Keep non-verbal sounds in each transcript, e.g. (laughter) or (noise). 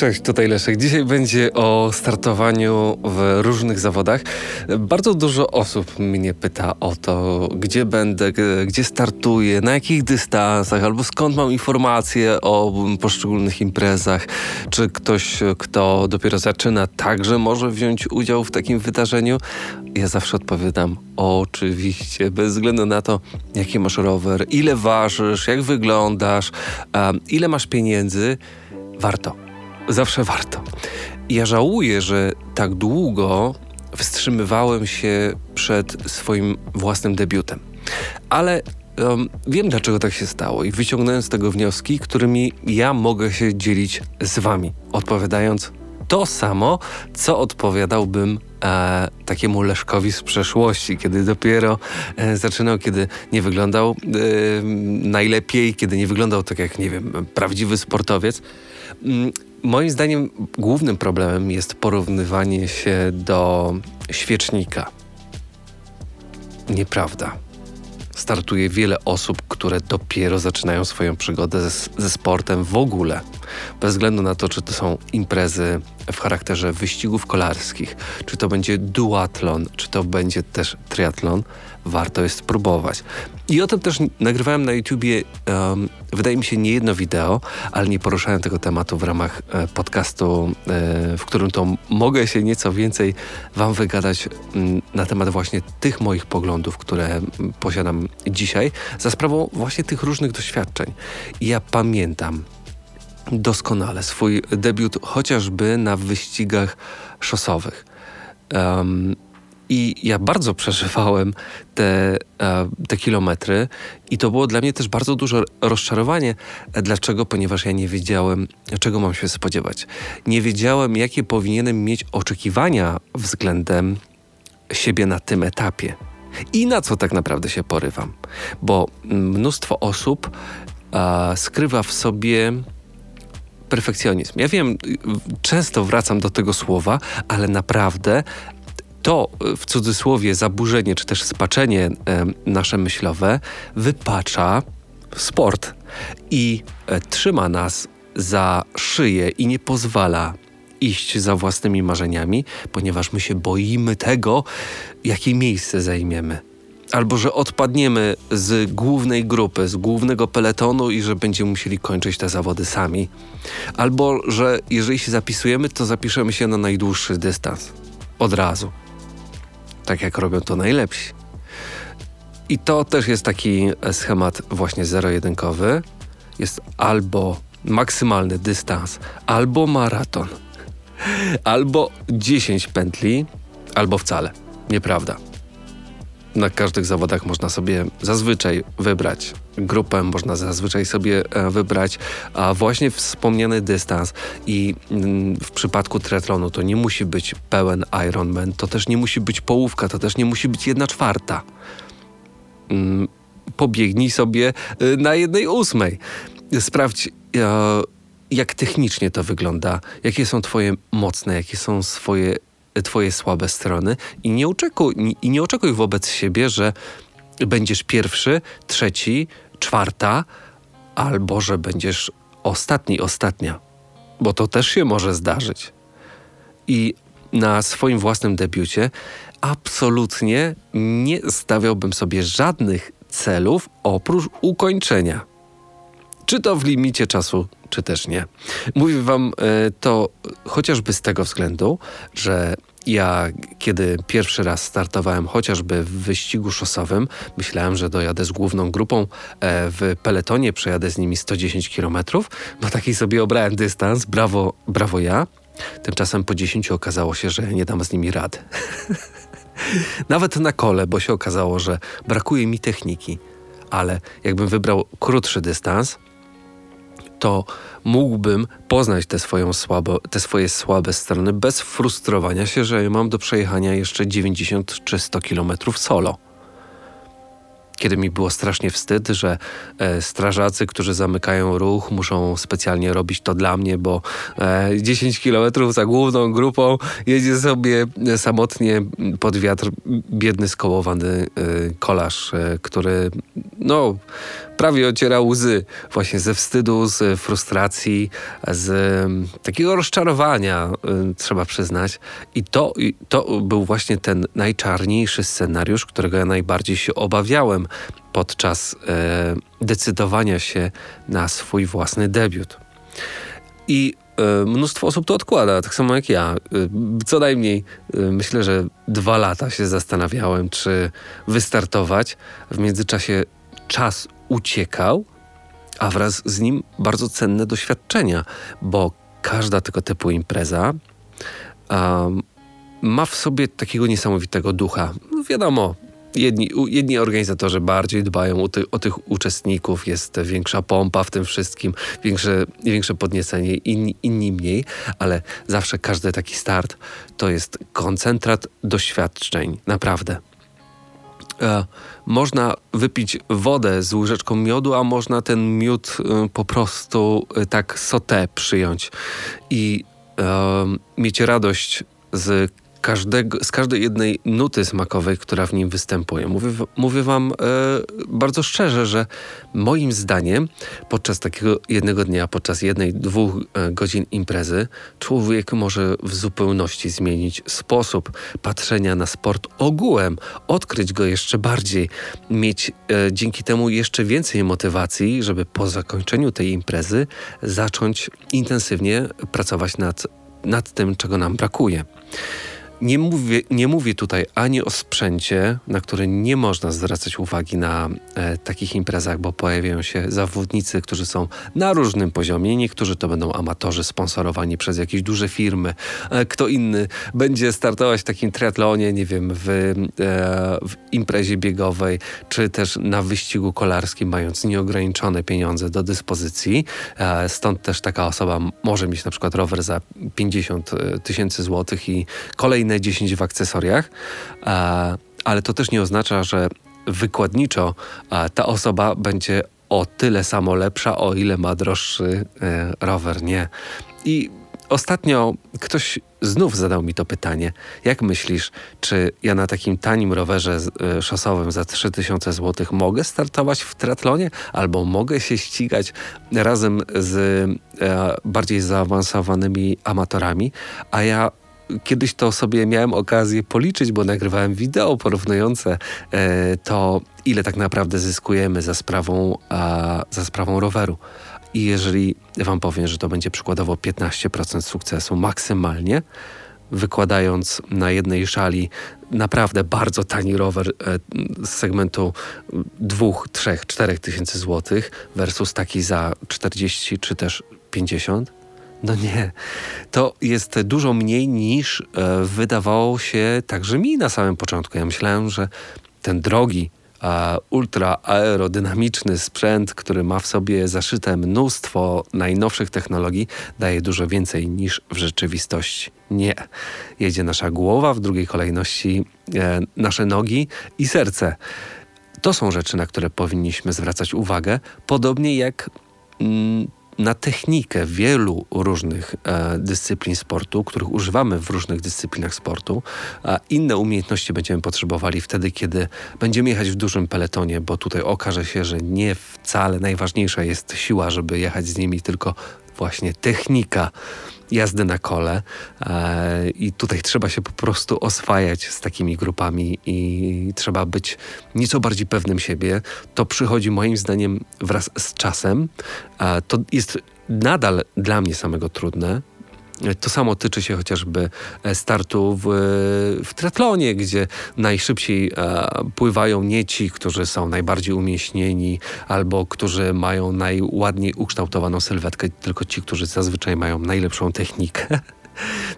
Cześć, tutaj Leszek. Dzisiaj będzie o startowaniu w różnych zawodach. Bardzo dużo osób mnie pyta o to, gdzie będę, gdzie startuję, na jakich dystansach, albo skąd mam informacje o poszczególnych imprezach. Czy ktoś, kto dopiero zaczyna, także może wziąć udział w takim wydarzeniu? Ja zawsze odpowiadam oczywiście, bez względu na to, jaki masz rower, ile ważysz, jak wyglądasz, ile masz pieniędzy, warto zawsze warto. Ja żałuję, że tak długo wstrzymywałem się przed swoim własnym debiutem. Ale um, wiem, dlaczego tak się stało i wyciągnąłem z tego wnioski, którymi ja mogę się dzielić z wami, odpowiadając to samo, co odpowiadałbym e, takiemu Leszkowi z przeszłości, kiedy dopiero e, zaczynał, kiedy nie wyglądał e, najlepiej, kiedy nie wyglądał tak jak, nie wiem, prawdziwy sportowiec. Mm, Moim zdaniem głównym problemem jest porównywanie się do świecznika. Nieprawda. Startuje wiele osób, które dopiero zaczynają swoją przygodę ze, ze sportem w ogóle. Bez względu na to, czy to są imprezy w charakterze wyścigów kolarskich, czy to będzie duatlon, czy to będzie też triatlon, warto jest spróbować. I o tym też nagrywałem na YouTubie, um, wydaje mi się, nie jedno wideo, ale nie poruszałem tego tematu w ramach e, podcastu, e, w którym to mogę się nieco więcej Wam wygadać m, na temat właśnie tych moich poglądów, które posiadam dzisiaj, za sprawą właśnie tych różnych doświadczeń. I ja pamiętam doskonale swój debiut chociażby na wyścigach szosowych. Um, i ja bardzo przeżywałem te, e, te kilometry, i to było dla mnie też bardzo duże rozczarowanie. Dlaczego? Ponieważ ja nie wiedziałem, czego mam się spodziewać. Nie wiedziałem, jakie powinienem mieć oczekiwania względem siebie na tym etapie. I na co tak naprawdę się porywam. Bo mnóstwo osób a, skrywa w sobie perfekcjonizm. Ja wiem, często wracam do tego słowa, ale naprawdę to w cudzysłowie zaburzenie czy też spaczenie e, nasze myślowe wypacza sport i e, trzyma nas za szyję i nie pozwala iść za własnymi marzeniami, ponieważ my się boimy tego, jakie miejsce zajmiemy. Albo że odpadniemy z głównej grupy, z głównego peletonu i że będziemy musieli kończyć te zawody sami. Albo że jeżeli się zapisujemy, to zapiszemy się na najdłuższy dystans. Od razu tak jak robią to najlepsi. I to też jest taki schemat właśnie zero-jedynkowy. Jest albo maksymalny dystans, albo maraton, (laughs) albo 10 pętli, albo wcale. Nieprawda na każdych zawodach można sobie zazwyczaj wybrać grupę, można zazwyczaj sobie e, wybrać a właśnie wspomniany dystans i mm, w przypadku triatlonu to nie musi być pełen Ironman, to też nie musi być połówka, to też nie musi być jedna czwarta. Mm, pobiegnij sobie e, na jednej ósmej. Sprawdź e, jak technicznie to wygląda, jakie są twoje mocne, jakie są swoje twoje słabe strony i nie oczekuj, i nie oczekuj wobec siebie, że będziesz pierwszy, trzeci, czwarta, albo że będziesz ostatni, ostatnia, bo to też się może zdarzyć. I na swoim własnym debiucie absolutnie nie stawiałbym sobie żadnych celów oprócz ukończenia. Czy to w limicie czasu, czy też nie. Mówię wam e, to chociażby z tego względu, że ja, kiedy pierwszy raz startowałem chociażby w wyścigu szosowym, myślałem, że dojadę z główną grupą e, w peletonie, przejadę z nimi 110 km, bo taki sobie obrałem dystans, brawo, brawo ja. Tymczasem po 10 okazało się, że nie dam z nimi rady. (laughs) Nawet na kole, bo się okazało, że brakuje mi techniki. Ale jakbym wybrał krótszy dystans, to mógłbym poznać te, swoją słabo, te swoje słabe strony bez frustrowania się, że mam do przejechania jeszcze 90 czy 100 kilometrów solo. Kiedy mi było strasznie wstyd, że e, strażacy, którzy zamykają ruch, muszą specjalnie robić to dla mnie, bo e, 10 kilometrów za główną grupą jedzie sobie samotnie pod wiatr biedny skołowany e, kolarz, e, który no, prawie ociera łzy właśnie ze wstydu, z frustracji, z takiego rozczarowania, trzeba przyznać. I to, to był właśnie ten najczarniejszy scenariusz, którego ja najbardziej się obawiałem podczas e, decydowania się na swój własny debiut. I e, mnóstwo osób to odkłada, tak samo jak ja. E, co najmniej myślę, że dwa lata się zastanawiałem, czy wystartować. W międzyczasie czas uciekał, a wraz z nim bardzo cenne doświadczenia, bo każda tego typu impreza um, ma w sobie takiego niesamowitego ducha. No wiadomo, Jedni, jedni organizatorzy bardziej dbają o, ty, o, tych uczestników, jest większa pompa w tym wszystkim, większe, większe podniecenie, inni, inni mniej, ale zawsze każdy taki start to jest koncentrat doświadczeń, naprawdę. E, można wypić wodę z łyżeczką miodu, a można ten miód e, po prostu e, tak sotę przyjąć. I mieć radość z każdego, z każdej jednej nuty smakowej, która w nim występuje. Mówię, mówię wam e, bardzo szczerze, że moim zdaniem podczas takiego jednego dnia, podczas jednej, dwóch e, godzin imprezy, człowiek może w zupełności zmienić sposób patrzenia na sport ogółem, odkryć go jeszcze bardziej, mieć e, dzięki temu jeszcze więcej motywacji, żeby po zakończeniu tej imprezy zacząć intensywnie pracować nad, nad tym, czego nam brakuje. Nie mówię, nie mówię tutaj ani o sprzęcie, na który nie można zwracać uwagi na e, takich imprezach, bo pojawiają się zawodnicy, którzy są na różnym poziomie. Niektórzy to będą amatorzy sponsorowani przez jakieś duże firmy. E, kto inny będzie startować w takim triatlonie, nie wiem, w, e, w imprezie biegowej, czy też na wyścigu kolarskim, mając nieograniczone pieniądze do dyspozycji. E, stąd też taka osoba może mieć na przykład rower za 50 e, tysięcy złotych i kolejny kolejne 10 w akcesoriach, ale to też nie oznacza, że wykładniczo ta osoba będzie o tyle samo lepsza, o ile ma droższy e, rower. Nie. I ostatnio ktoś znów zadał mi to pytanie. Jak myślisz, czy ja na takim tanim rowerze e, szosowym za 3000 zł mogę startować w triatlonie? Albo mogę się ścigać razem z e, bardziej zaawansowanymi amatorami? A ja kiedyś to sobie miałem okazję policzyć, bo nagrywałem wideo porównujące e, to, ile tak naprawdę zyskujemy za sprawą, za sprawą roweru. I jeżeli wam powiem, że to będzie przykładowo 15% sukcesu maksymalnie, wykładając na jednej szali naprawdę bardzo tani rower e, z segmentu 2, 3, 4 tysięcy złotych versus taki za 40 czy też 50, no nie, to jest dużo mniej niż e, wydawało się także mi na samym początku. Ja myślałem, że ten drogi, e, ultra aerodynamiczny sprzęt, który ma w sobie zaszyte mnóstwo najnowszych technologii, daje dużo więcej niż w rzeczywistości. Nie. Jedzie nasza głowa, w drugiej kolejności e, nasze nogi i serce. To są rzeczy, na które powinniśmy zwracać uwagę, podobnie jak mm, na technikę wielu różnych e, dyscyplin sportu, których używamy w różnych dyscyplinach sportu, a inne umiejętności będziemy potrzebowali wtedy, kiedy będziemy jechać w dużym peletonie, bo tutaj okaże się, że nie wcale najważniejsza jest siła, żeby jechać z nimi, tylko właśnie technika jazdy na kole e, i tutaj trzeba się po prostu oswajać z takimi grupami i trzeba być nieco bardziej pewnym siebie. To przychodzi moim zdaniem wraz z czasem. E, to jest nadal dla mnie samego trudne, to samo tyczy się chociażby e, startu w, w triatlonie, gdzie najszybciej e, pływają nie ci, którzy są najbardziej umieśnieni albo którzy mają najładniej ukształtowaną sylwetkę, tylko ci, którzy zazwyczaj mają najlepszą technikę. (laughs)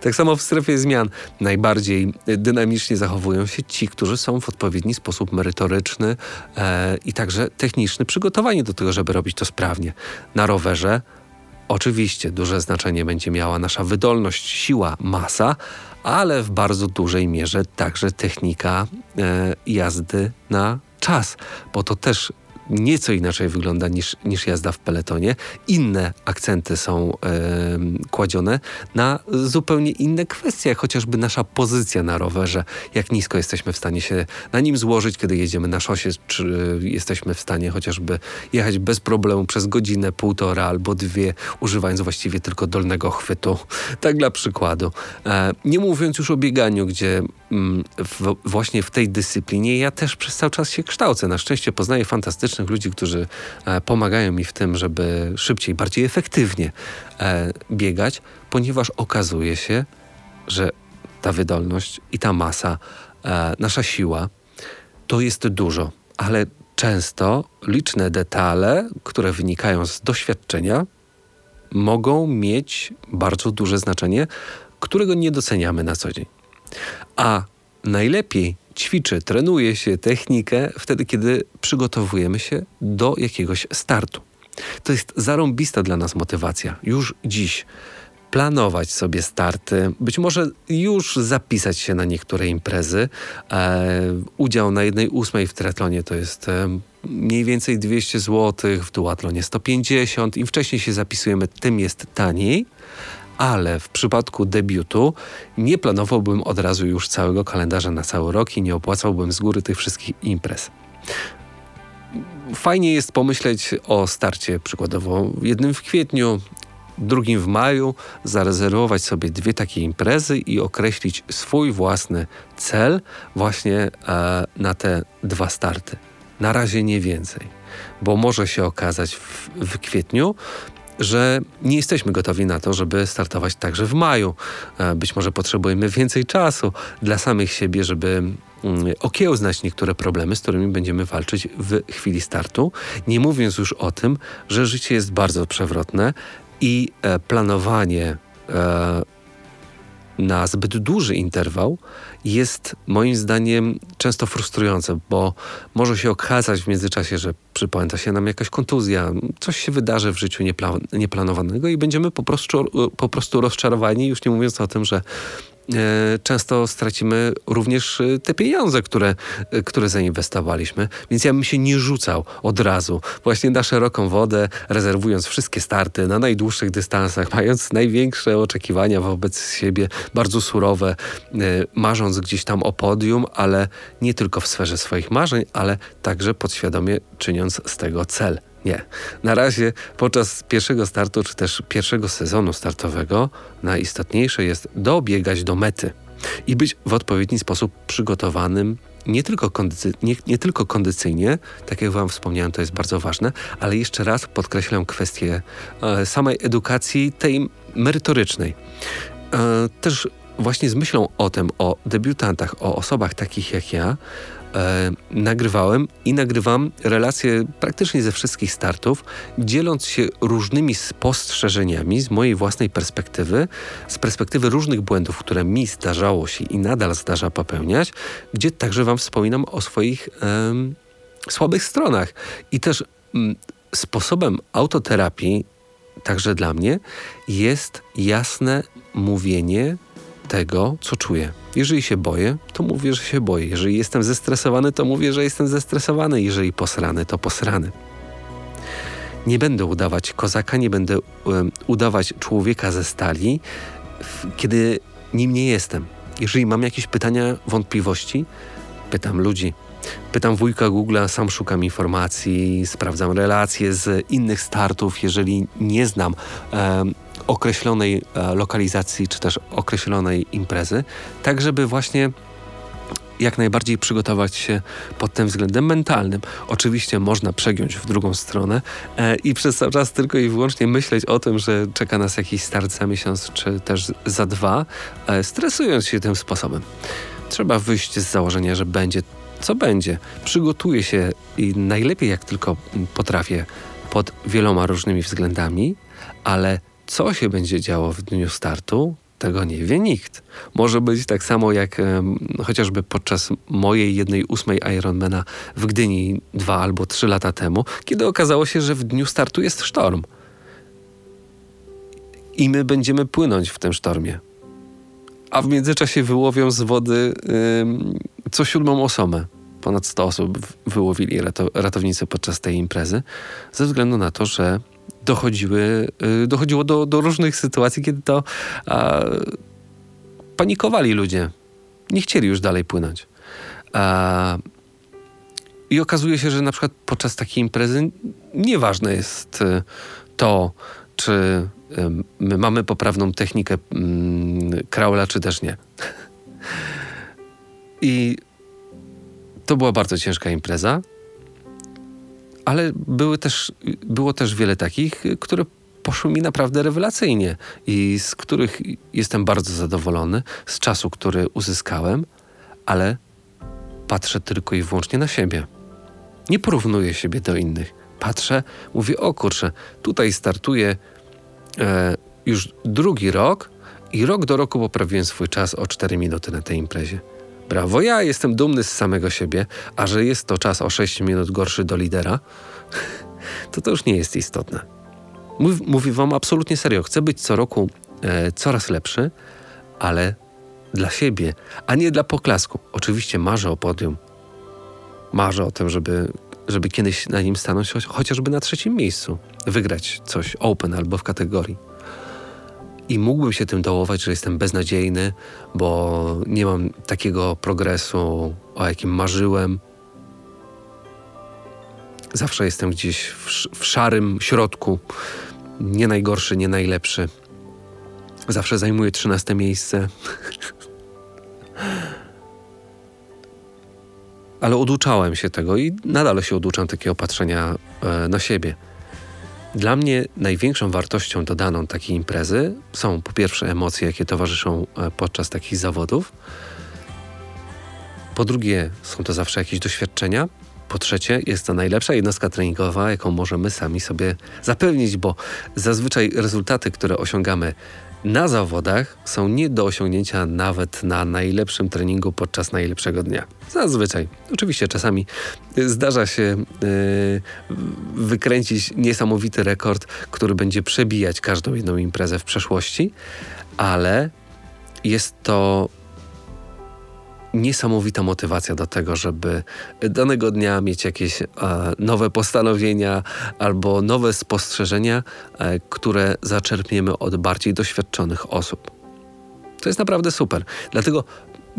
Tak samo w strefie zmian najbardziej dynamicznie zachowują się ci, którzy są w odpowiedni sposób merytoryczny e, i także techniczny przygotowani do tego, żeby robić to sprawnie. Na rowerze Oczywiście duże znaczenie będzie miała nasza wydolność, siła, masa, ale w bardzo dużej mierze także technika e, jazdy na czas, bo to też nieco inaczej wygląda niż, niż jazda w peletonie. Inne akcenty są e, kładzione na zupełnie inne kwestie, jak chociażby nasza pozycja na rowerze, jak nisko jesteśmy w stanie się na nim złożyć, kiedy jedziemy na szosie, czy jesteśmy w stanie chociażby jechać bez problemu przez godzinę, półtora albo dwie, używając właściwie tylko dolnego chwytu. Tak dla przykładu. E, nie mówiąc już o bieganiu, gdzie mm, w, właśnie w tej dyscyplinie ja też przez cały czas się kształcę. Na szczęście poznaję fantastycznych ludzi, którzy e, pomagają mi w tym, żeby szybciej, bardziej efektywnie e, biegać, ponieważ okazuje się, że ta wydolność i ta masa, e, nasza siła, to jest dużo, ale często liczne detale, które wynikają z doświadczenia, mogą mieć bardzo duże znaczenie, którego nie doceniamy na co dzień. A najlepiej ćwiczy, trenuje się technikę wtedy, kiedy przygotowujemy się do jakiegoś startu. To jest zarąbista dla nas motywacja. Już dziś planować sobie starty, być może już zapisać się na niektóre imprezy. E, udział na jednej ósmej w triatlonie to jest e, mniej więcej 200 zł, w duatlonie 150. Im wcześniej się zapisujemy, tym jest taniej ale w przypadku debiutu nie planowałbym od razu już całego kalendarza na cały rok i nie opłacałbym z góry tych wszystkich imprez. Fajnie jest pomyśleć o starcie przykładowo jednym w kwietniu, drugim w maju, zarezerwować sobie dwie takie imprezy i określić swój własny cel właśnie e, na te dwa starty. Na razie nie więcej, bo może się okazać w, w kwietniu, że nie jesteśmy gotowi na to, żeby startować także w maju. E, być może potrzebujemy więcej czasu dla samych siebie, żeby mm, okiełznać niektóre problemy, z którymi będziemy walczyć w chwili startu. Nie mówiąc już o tym, że życie jest bardzo przewrotne i e, planowanie e, na zbyt duży interwał jest moim zdaniem często frustrujące, bo może się okazać w międzyczasie, że przypomina się nam jakaś kontuzja, coś się wydarzy w życiu niepla nieplanowanego i będziemy po prostu, po prostu rozczarowani, już nie mówiąc o tym, że często stracimy również e, te pieniądze, które, e, które zainwestowaliśmy. Więc ja bym się nie rzucał od razu, właśnie na szeroką wodę, rezerwując wszystkie starty na najdłuższych dystansach, (laughs) mając największe oczekiwania wobec siebie, bardzo surowe, marząc gdzieś tam o podium, ale nie tylko w sferze swoich marzeń, ale także podświadomie czyniąc z tego cel. Nie. Na razie podczas pierwszego startu, czy też pierwszego sezonu startowego, najistotniejsze jest dobiegać do mety i być w odpowiedni sposób przygotowanym nie tylko, kondycy, nie, nie, tylko kondycyjnie, tak jak Wam wspomniałem, to jest bardzo ważne, ale jeszcze raz podkreślę kwestię e, samej edukacji, tej merytorycznej. E, też właśnie z myślą o tym, o debiutantach, o osobach takich jak ja, e, nagrywałem i nagrywam relacje praktycznie ze wszystkich startów, dzieląc się różnymi spostrzeżeniami z mojej własnej perspektywy, z perspektywy różnych błędów, które mi zdarzało się i nadal zdarza popełniać, gdzie także Wam wspominam o swoich e, słabych stronach. I też m, sposobem autoterapii, także dla mnie, jest jasne mówienie tego, co czuję. Jeżeli się boję, to mówię, że się boję. Jeżeli jestem zestresowany, to mówię, że jestem zestresowany. Jeżeli posrany, to posrany. Nie będę udawać kozaka, nie będę um, udawać człowieka ze stali, kiedy nim nie jestem. Jeżeli mam jakieś pytania, wątpliwości, pytam ludzi. Pytam wujka Google'a, sam szukam informacji, sprawdzam relacje z innych startów. Jeżeli nie znam określonej e, lokalizacji, czy też określonej imprezy, tak żeby właśnie jak najbardziej przygotować się pod tym względem mentalnym. Oczywiście można przegiąć w drugą stronę e, i przez cały czas tylko i wyłącznie myśleć o tym, że czeka nas jakiś start za miesiąc, czy też za dwa, e, stresując się tym sposobem. Trzeba wyjść z założenia, że będzie co będzie. Przygotuję się i najlepiej jak tylko potrafię pod wieloma różnymi względami, ale co się będzie działo w dniu startu, tego nie wie nikt. Może być tak samo jak chociażby podczas mojej jednej ósmej Ironmana w Gdyni dwa albo trzy lata temu, kiedy okazało się, że w dniu startu jest sztorm. I my będziemy płynąć w tym sztormie. A w międzyczasie wyłowią z wody co siódmą osobę. ponad 100 osób wyłowili ratownicy podczas tej imprezy, ze względu na to, że dochodziły, y, dochodziło do, do różnych sytuacji, kiedy to a, panikowali ludzie. Nie chcieli już dalej płynąć. A, I okazuje się, że na przykład podczas takiej imprezy nieważne jest y, to, czy y, my mamy poprawną technikę kraula, czy też nie. I to była bardzo ciężka impreza, ale były też, było też wiele takich, które poszły mi naprawdę rewelacyjnie i z których jestem bardzo zadowolony z czasu, który uzyskałem, ale patrzę tylko i wyłącznie na siebie. Nie porównuję siebie do innych. Patrzę, mówię, o kurczę, tutaj startuję e, już drugi rok i rok do roku poprawiłem swój czas o 4 minuty na tej imprezie. Brawo, ja jestem dumny z samego siebie, a że jest to czas o 6 minut gorszy do lidera, to to już nie jest istotne. Mów, mówię wam absolutnie serio, chcę być co roku e, coraz lepszy, ale dla siebie, a nie dla poklasku. Oczywiście marzę o podium. Marzę o tym, żeby, żeby kiedyś na nim stanąć chociażby na trzecim miejscu. Wygrać coś open albo w kategorii i mógłbym się tym dołować, że jestem beznadziejny, bo nie mam takiego progresu, o jakim marzyłem. Zawsze jestem gdzieś w, w szarym środku, nie najgorszy, nie najlepszy. Zawsze zajmuję trzynaste miejsce. (laughs) Ale oduczałem się tego i nadal się oduczam takiego patrzenia e, na siebie. Dla mnie największą wartością dodaną takiej imprezy są po pierwsze emocje, jakie towarzyszą e, podczas takich zawodów. Po drugie, są to zawsze jakieś doświadczenia. Po trzecie, jest to najlepsza jednostka treningowa, jaką możemy sami sobie zapewnić, bo zazwyczaj rezultaty, które osiągamy na zawodach są nie do osiągnięcia nawet na najlepszym treningu podczas najlepszego dnia. Zazwyczaj. Oczywiście czasami zdarza się yy, wykręcić niesamowity rekord, który będzie przebijać każdą jedną imprezę w przeszłości, ale jest to niesamowita motywacja do tego, żeby danego dnia mieć jakieś e, nowe postanowienia albo nowe spostrzeżenia, e, które zaczerpniemy od bardziej doświadczonych osób. To jest naprawdę super. Dlatego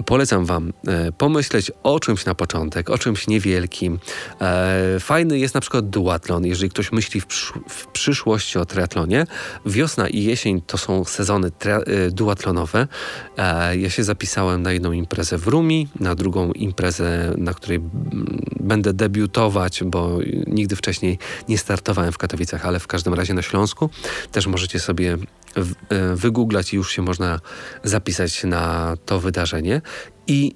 Polecam Wam e, pomyśleć o czymś na początek, o czymś niewielkim. E, fajny jest na przykład duatlon, jeżeli ktoś myśli w, przysz w przyszłości o triatlonie. Wiosna i jesień to są sezony e, duatlonowe. Ja się zapisałem na jedną imprezę w Rumi, na drugą imprezę, na której będę debiutować, bo nigdy wcześniej nie startowałem w Katowicach, ale w każdym razie na Śląsku. Też możecie sobie wygooglać i już się można zapisać na to wydarzenie. I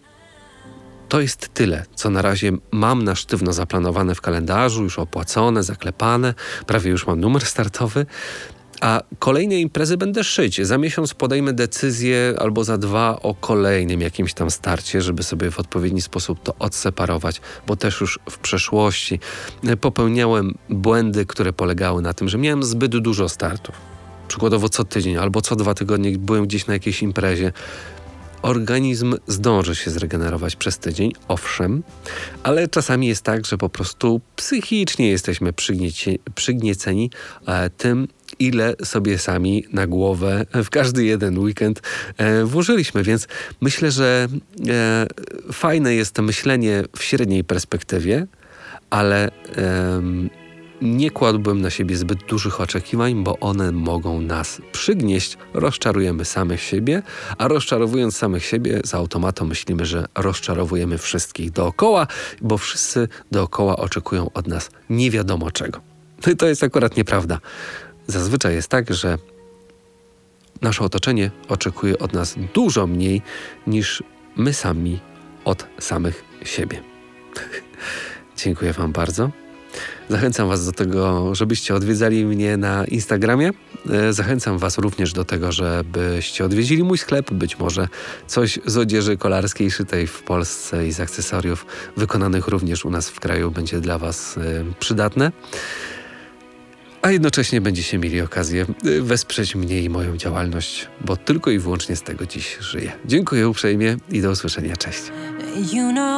to jest tyle, co na razie mam na sztywno zaplanowane w kalendarzu, już opłacone, zaklepane, prawie już mam numer startowy. A kolejne imprezy będę szyć. Za miesiąc podejmę decyzję albo za dwa o kolejnym jakimś tam starcie, żeby sobie w odpowiedni sposób to odseparować, bo też już w przeszłości popełniałem błędy, które polegały na tym, że miałem zbyt dużo startów przykładowo co tydzień albo co dwa tygodnie byłem gdzieś na jakiejś imprezie, organizm zdąży się zregenerować przez tydzień, owszem, ale czasami jest tak, że po prostu psychicznie jesteśmy przygnieci, przygnieceni e, tym, ile sobie sami na głowę w każdy jeden weekend e, włożyliśmy. Więc myślę, że e, fajne jest myślenie w średniej perspektywie, ale nie kładłbym na siebie zbyt dużych oczekiwań, bo one mogą nas przygnieść, rozczarujemy samych siebie, a rozczarowując samych siebie, z automatu myślimy, że rozczarowujemy wszystkich dookoła, bo wszyscy dookoła oczekują od nas nie wiadomo czego. No i to jest akurat nieprawda. Zazwyczaj jest tak, że nasze otoczenie oczekuje od nas dużo mniej niż my sami od samych siebie. (laughs) Dziękuję Wam bardzo. Zachęcam Was do tego, żebyście odwiedzali mnie na Instagramie. E, zachęcam Was również do tego, żebyście odwiedzili mój sklep. Być może coś z odzieży kolarskiej szytej w Polsce i z akcesoriów wykonanych również u nas w kraju będzie dla Was e, przydatne. A jednocześnie będziecie mieli okazję y, wesprzeć mnie i moją działalność, bo tylko i wyłącznie z tego dziś żyję. Dziękuję uprzejmie i do usłyszenia. Cześć. You know